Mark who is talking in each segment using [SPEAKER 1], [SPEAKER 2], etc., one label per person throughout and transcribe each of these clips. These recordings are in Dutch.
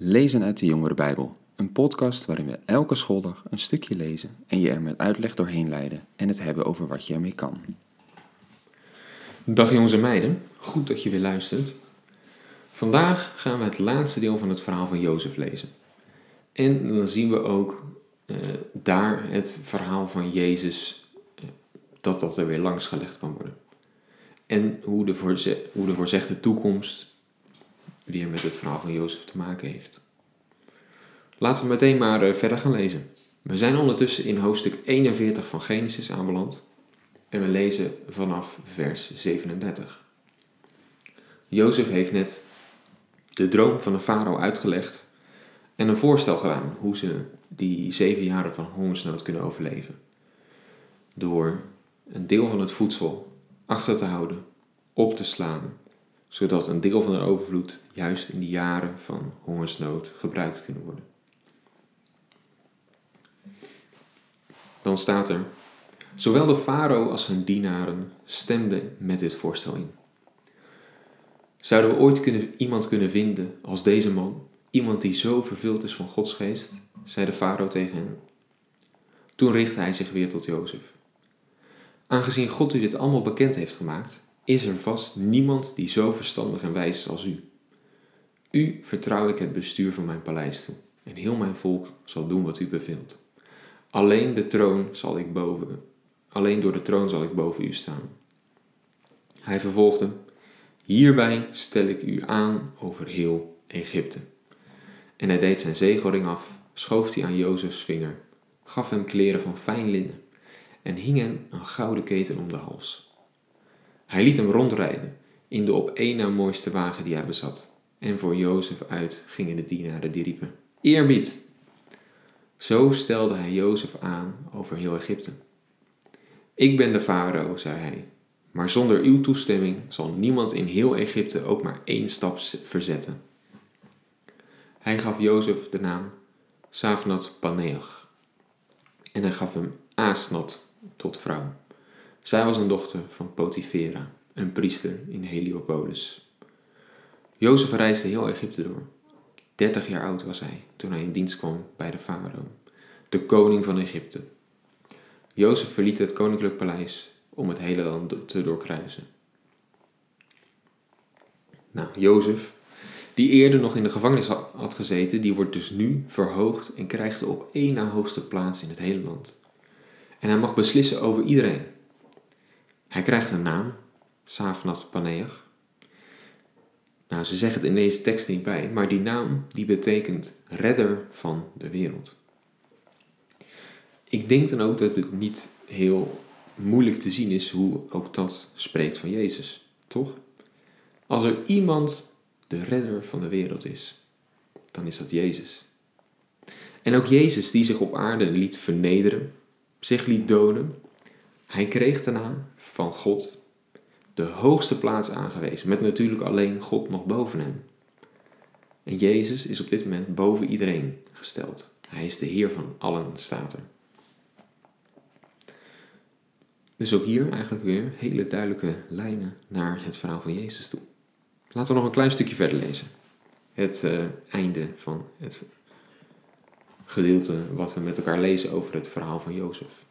[SPEAKER 1] Lezen uit de Jongere Bijbel, een podcast waarin we elke schooldag een stukje lezen en je er met uitleg doorheen leiden en het hebben over wat je ermee kan.
[SPEAKER 2] Dag jongens en meiden, goed dat je weer luistert. Vandaag gaan we het laatste deel van het verhaal van Jozef lezen. En dan zien we ook uh, daar het verhaal van Jezus, uh, dat dat er weer langs gelegd kan worden. En hoe de, hoe de voorzegde toekomst weer met het verhaal van Jozef te maken heeft. Laten we meteen maar uh, verder gaan lezen. We zijn ondertussen in hoofdstuk 41 van Genesis aanbeland en we lezen vanaf vers 37. Jozef heeft net de droom van de farao uitgelegd en een voorstel gedaan hoe ze die zeven jaren van hongersnood kunnen overleven. Door een deel van het voedsel achter te houden, op te slaan, zodat een deel van de overvloed juist in die jaren van hongersnood gebruikt kunnen worden. Dan staat er: Zowel de farao als zijn dienaren stemden met dit voorstel in. Zouden we ooit kunnen, iemand kunnen vinden als deze man, iemand die zo vervuld is van Gods geest? zei de farao tegen hem. Toen richtte hij zich weer tot Jozef. Aangezien God u dit allemaal bekend heeft gemaakt, is er vast niemand die zo verstandig en wijs is als u. U vertrouw ik het bestuur van mijn paleis toe, en heel mijn volk zal doen wat u beveelt. Alleen de troon zal ik boven, alleen door de troon zal ik boven u staan. Hij vervolgde: Hierbij stel ik u aan over heel Egypte. En hij deed zijn zegelring af, schoof die aan Jozefs vinger, gaf hem kleren van fijn linnen en hing hem een gouden keten om de hals. Hij liet hem rondrijden in de op één na mooiste wagen die hij bezat. En voor Jozef uit gingen de dienaren die riepen: Eerbied! Zo stelde hij Jozef aan over heel Egypte. Ik ben de farao, zei hij, maar zonder uw toestemming zal niemand in heel Egypte ook maar één stap verzetten. Hij gaf Jozef de naam Safnat Paneach en hij gaf hem Asnat tot vrouw. Zij was een dochter van Potifera, een priester in Heliopolis. Jozef reisde heel Egypte door. Dertig jaar oud was hij toen hij in dienst kwam bij de farao, de koning van Egypte. Jozef verliet het koninklijk paleis om het hele land te doorkruisen. Nou, Jozef, die eerder nog in de gevangenis had gezeten, die wordt dus nu verhoogd en krijgt de op één na hoogste plaats in het hele land. En hij mag beslissen over iedereen. Hij krijgt een naam, Safnat Paneach. Nou, ze zeggen het in deze tekst niet bij, maar die naam die betekent redder van de wereld. Ik denk dan ook dat het niet heel moeilijk te zien is hoe ook dat spreekt van Jezus, toch? Als er iemand de redder van de wereld is, dan is dat Jezus. En ook Jezus die zich op aarde liet vernederen, zich liet doden, hij kreeg daarna van God de hoogste plaats aangewezen, met natuurlijk alleen God nog boven hem. En Jezus is op dit moment boven iedereen gesteld. Hij is de Heer van allen, staat er. Dus ook hier eigenlijk weer hele duidelijke lijnen naar het verhaal van Jezus toe. Laten we nog een klein stukje verder lezen. Het uh, einde van het gedeelte wat we met elkaar lezen over het verhaal van Jozef.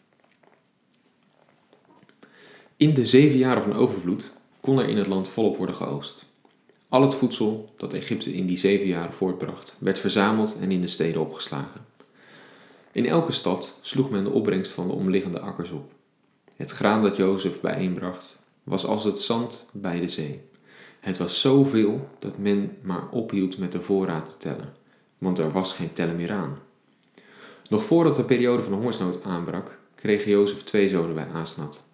[SPEAKER 2] In de zeven jaren van overvloed kon er in het land volop worden geoogst. Al het voedsel dat Egypte in die zeven jaren voortbracht, werd verzameld en in de steden opgeslagen. In elke stad sloeg men de opbrengst van de omliggende akkers op. Het graan dat Jozef bijeenbracht was als het zand bij de zee. Het was zoveel dat men maar ophield met de voorraad te tellen, want er was geen tellen meer aan. Nog voordat de periode van hongersnood aanbrak, kreeg Jozef twee zonen bij Asnat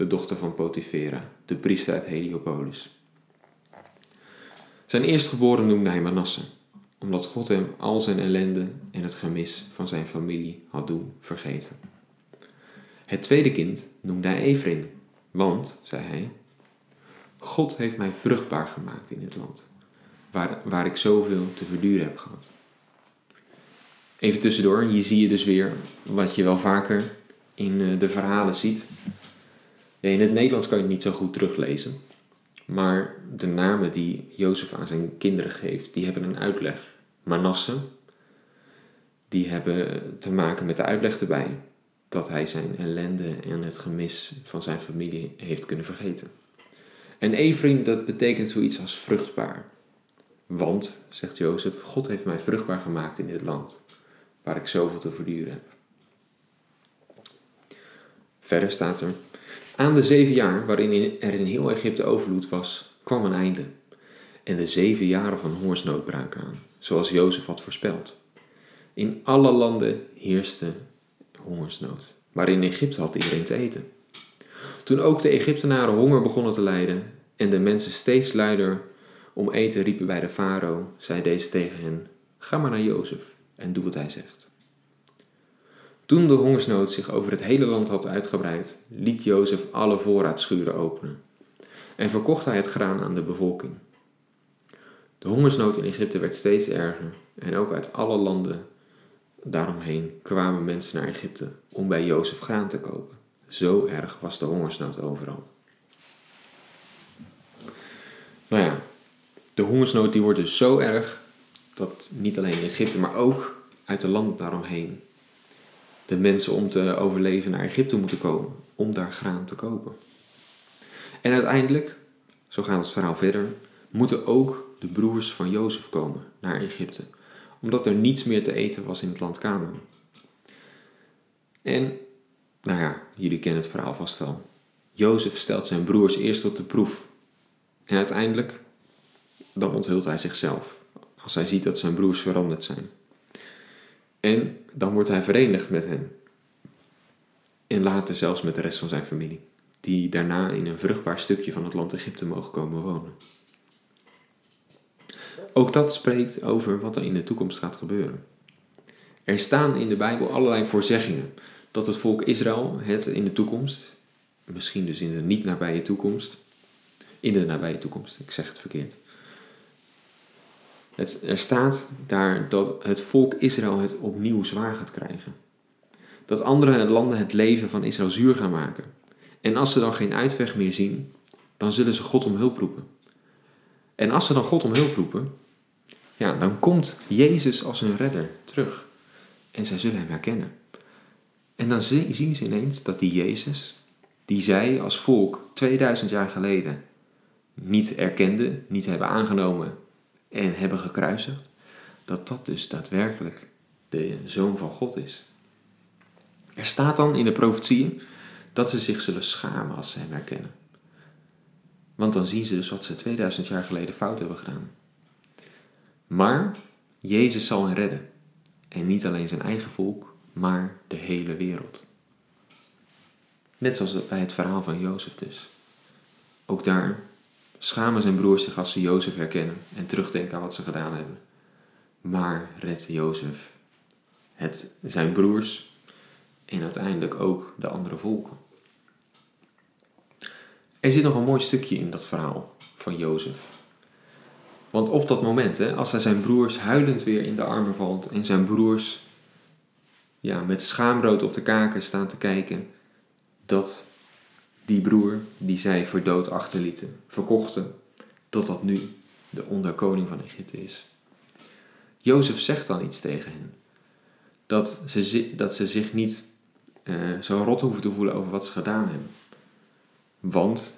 [SPEAKER 2] de dochter van Potifera, de priester uit Heliopolis. Zijn eerstgeboren noemde hij Manasse, omdat God hem al zijn ellende en het gemis van zijn familie had doen vergeten. Het tweede kind noemde hij Ephraim, want, zei hij, God heeft mij vruchtbaar gemaakt in het land, waar, waar ik zoveel te verduren heb gehad. Even tussendoor, hier zie je dus weer wat je wel vaker in eh, de verhalen ziet in het Nederlands kan je het niet zo goed teruglezen. Maar de namen die Jozef aan zijn kinderen geeft, die hebben een uitleg Manasse, die hebben te maken met de uitleg erbij dat hij zijn ellende en het gemis van zijn familie heeft kunnen vergeten. En Ephraim, dat betekent zoiets als vruchtbaar. Want, zegt Jozef, God heeft mij vruchtbaar gemaakt in dit land, waar ik zoveel te verduren heb. Verder staat er, aan de zeven jaar waarin er in heel Egypte overvloed was, kwam een einde. En de zeven jaren van hongersnood braken aan, zoals Jozef had voorspeld. In alle landen heerste hongersnood, maar in Egypte had iedereen te eten. Toen ook de Egyptenaren honger begonnen te lijden en de mensen steeds luider om eten riepen bij de farao, zei deze tegen hen: Ga maar naar Jozef en doe wat hij zegt. Toen de hongersnood zich over het hele land had uitgebreid, liet Jozef alle voorraadschuren openen en verkocht hij het graan aan de bevolking. De hongersnood in Egypte werd steeds erger en ook uit alle landen daaromheen kwamen mensen naar Egypte om bij Jozef graan te kopen. Zo erg was de hongersnood overal. Nou ja, de hongersnood die wordt dus zo erg dat niet alleen in Egypte, maar ook uit de land daaromheen de mensen om te overleven naar Egypte moeten komen om daar graan te kopen. En uiteindelijk, zo gaat het verhaal verder, moeten ook de broers van Jozef komen naar Egypte, omdat er niets meer te eten was in het land Canaan. En, nou ja, jullie kennen het verhaal vast wel. Jozef stelt zijn broers eerst op de proef. En uiteindelijk, dan onthult hij zichzelf, als hij ziet dat zijn broers veranderd zijn. En dan wordt hij verenigd met hen. En later zelfs met de rest van zijn familie, die daarna in een vruchtbaar stukje van het land Egypte mogen komen wonen. Ook dat spreekt over wat er in de toekomst gaat gebeuren. Er staan in de Bijbel allerlei voorzeggingen dat het volk Israël het in de toekomst, misschien dus in de niet nabije toekomst, in de nabije toekomst, ik zeg het verkeerd. Er staat daar dat het volk Israël het opnieuw zwaar gaat krijgen. Dat andere landen het leven van Israël zuur gaan maken. En als ze dan geen uitweg meer zien, dan zullen ze God om hulp roepen. En als ze dan God om hulp roepen, ja, dan komt Jezus als hun redder terug. En zij zullen hem herkennen. En dan zien ze ineens dat die Jezus, die zij als volk 2000 jaar geleden niet erkenden, niet hebben aangenomen en hebben gekruisigd, dat dat dus daadwerkelijk de Zoon van God is. Er staat dan in de profetieën dat ze zich zullen schamen als ze hem herkennen. Want dan zien ze dus wat ze 2000 jaar geleden fout hebben gedaan. Maar Jezus zal hen redden. En niet alleen zijn eigen volk, maar de hele wereld. Net zoals bij het verhaal van Jozef dus. Ook daar schamen zijn broers zich als ze Jozef herkennen en terugdenken aan wat ze gedaan hebben. Maar redt Jozef het, zijn broers en uiteindelijk ook de andere volken. Er zit nog een mooi stukje in dat verhaal van Jozef. Want op dat moment, hè, als hij zijn broers huilend weer in de armen valt en zijn broers ja, met schaamrood op de kaken staan te kijken, dat die broer die zij voor dood achterlieten, verkochten, dat dat nu de onderkoning van Egypte is. Jozef zegt dan iets tegen hen. Dat ze, dat ze zich niet uh, zo rot hoeven te voelen over wat ze gedaan hebben. Want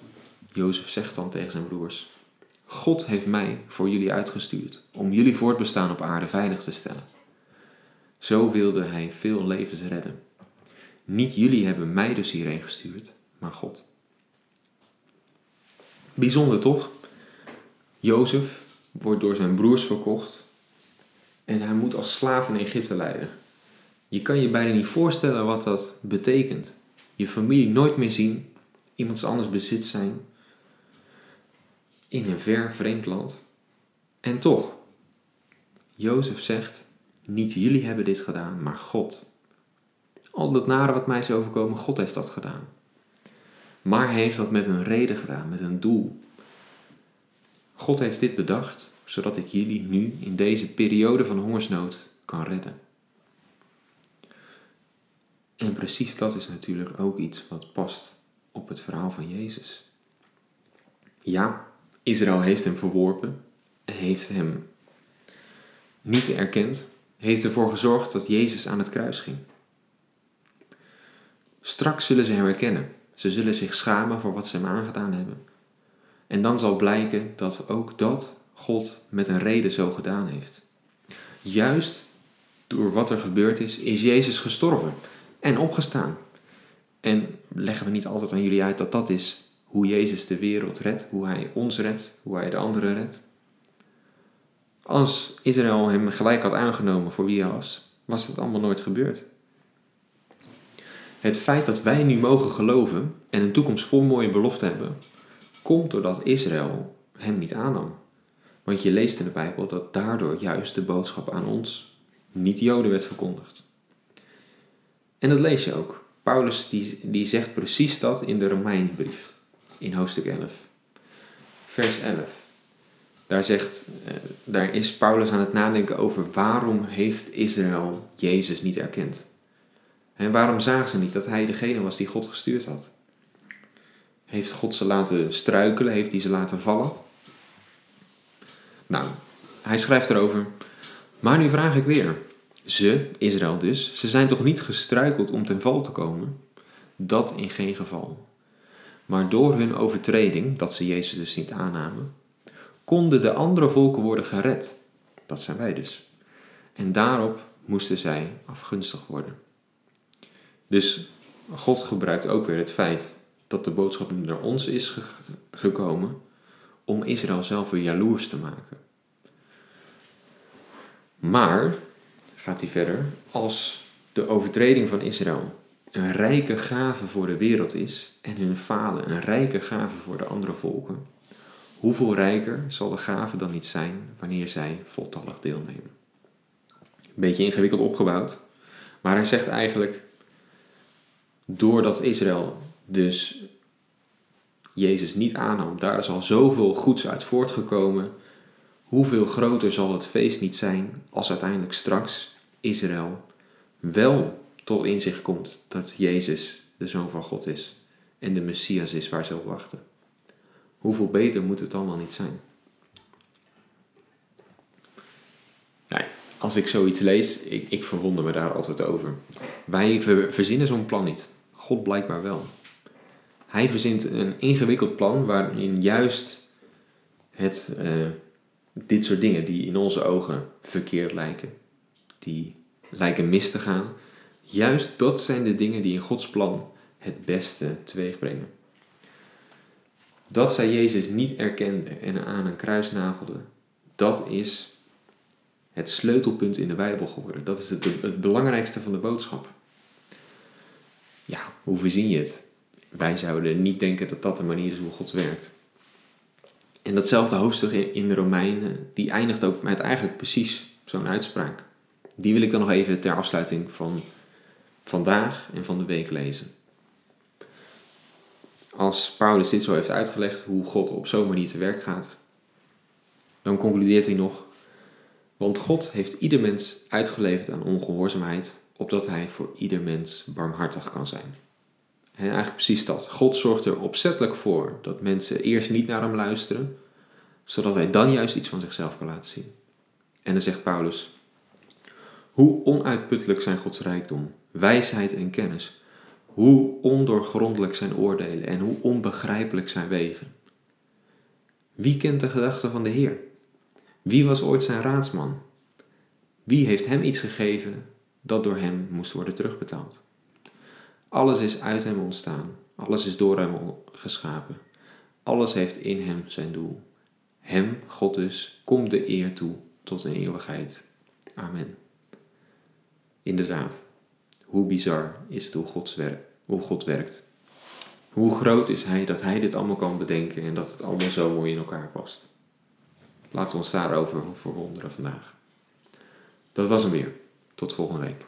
[SPEAKER 2] Jozef zegt dan tegen zijn broers: God heeft mij voor jullie uitgestuurd om jullie voortbestaan op aarde veilig te stellen. Zo wilde hij veel levens redden. Niet jullie hebben mij dus hierheen gestuurd, maar God. Bijzonder toch? Jozef wordt door zijn broers verkocht en hij moet als slaaf in Egypte lijden. Je kan je bijna niet voorstellen wat dat betekent. Je familie nooit meer zien, iemands anders bezit zijn, in een ver vreemd land. En toch, Jozef zegt, niet jullie hebben dit gedaan, maar God. Al dat nare wat mij is overkomen, God heeft dat gedaan. Maar hij heeft dat met een reden gedaan, met een doel. God heeft dit bedacht, zodat ik jullie nu in deze periode van hongersnood kan redden. En precies dat is natuurlijk ook iets wat past op het verhaal van Jezus. Ja, Israël heeft hem verworpen, heeft hem niet erkent, heeft ervoor gezorgd dat Jezus aan het kruis ging. Straks zullen ze hem herkennen. Ze zullen zich schamen voor wat ze hem aangedaan hebben. En dan zal blijken dat ook dat God met een reden zo gedaan heeft. Juist door wat er gebeurd is, is Jezus gestorven en opgestaan. En leggen we niet altijd aan jullie uit dat dat is hoe Jezus de wereld redt, hoe hij ons redt, hoe hij de anderen redt? Als Israël hem gelijk had aangenomen voor wie hij was, was dat allemaal nooit gebeurd. Het feit dat wij nu mogen geloven en een toekomst vol mooie beloften hebben, komt doordat Israël hem niet aannam. Want je leest in de Bijbel dat daardoor juist de boodschap aan ons, niet-Joden, werd verkondigd. En dat lees je ook. Paulus die, die zegt precies dat in de Romeinenbrief, in hoofdstuk 11. Vers 11. Daar, zegt, eh, daar is Paulus aan het nadenken over waarom heeft Israël Jezus niet erkend. En waarom zagen ze niet dat hij degene was die God gestuurd had? Heeft God ze laten struikelen? Heeft hij ze laten vallen? Nou, hij schrijft erover. Maar nu vraag ik weer. Ze, Israël dus, ze zijn toch niet gestruikeld om ten val te komen? Dat in geen geval. Maar door hun overtreding, dat ze Jezus dus niet aannamen, konden de andere volken worden gered. Dat zijn wij dus. En daarop moesten zij afgunstig worden. Dus God gebruikt ook weer het feit dat de boodschap nu naar ons is gekomen om Israël zelf weer jaloers te maken. Maar, gaat hij verder, als de overtreding van Israël een rijke gave voor de wereld is en hun falen een rijke gave voor de andere volken, hoeveel rijker zal de gave dan niet zijn wanneer zij voltallig deelnemen? Een beetje ingewikkeld opgebouwd, maar hij zegt eigenlijk, doordat Israël dus Jezus niet aannam, daar is al zoveel goeds uit voortgekomen. Hoeveel groter zal het feest niet zijn als uiteindelijk straks Israël wel tot inzicht komt dat Jezus de Zoon van God is en de Messias is waar ze op wachten. Hoeveel beter moet het dan wel niet zijn? Nee, als ik zoiets lees, ik, ik verwonder me daar altijd over. Wij verzinnen zo'n plan niet. God blijkbaar wel. Hij verzint een ingewikkeld plan waarin juist het, uh, dit soort dingen die in onze ogen verkeerd lijken, die lijken mis te gaan, juist dat zijn de dingen die in Gods plan het beste teweeg brengen. Dat zij Jezus niet erkende en aan een kruis nagelde, dat is het sleutelpunt in de Bijbel geworden. Dat is het, het belangrijkste van de boodschap. Ja, hoe verzin je het? Wij zouden niet denken dat dat de manier is hoe God werkt. En datzelfde hoofdstuk in de Romeinen, die eindigt ook met eigenlijk precies zo'n uitspraak. Die wil ik dan nog even ter afsluiting van vandaag en van de week lezen. Als Paulus dit zo heeft uitgelegd, hoe God op zo'n manier te werk gaat, dan concludeert hij nog: Want God heeft ieder mens uitgeleverd aan ongehoorzaamheid, opdat hij voor ieder mens barmhartig kan zijn. En eigenlijk precies dat. God zorgt er opzettelijk voor dat mensen eerst niet naar hem luisteren, zodat hij dan juist iets van zichzelf kan laten zien. En dan zegt Paulus: Hoe onuitputtelijk zijn Gods rijkdom, wijsheid en kennis. Hoe ondoorgrondelijk zijn oordelen en hoe onbegrijpelijk zijn wegen. Wie kent de gedachten van de Heer? Wie was ooit zijn raadsman? Wie heeft hem iets gegeven dat door hem moest worden terugbetaald? Alles is uit hem ontstaan. Alles is door hem geschapen. Alles heeft in hem zijn doel. Hem, God dus, komt de eer toe tot een eeuwigheid. Amen. Inderdaad, hoe bizar is het hoe, Gods hoe God werkt. Hoe groot is Hij dat Hij dit allemaal kan bedenken en dat het allemaal zo mooi in elkaar past. Laten we ons daarover verwonderen vandaag. Dat was hem weer. Tot volgende week.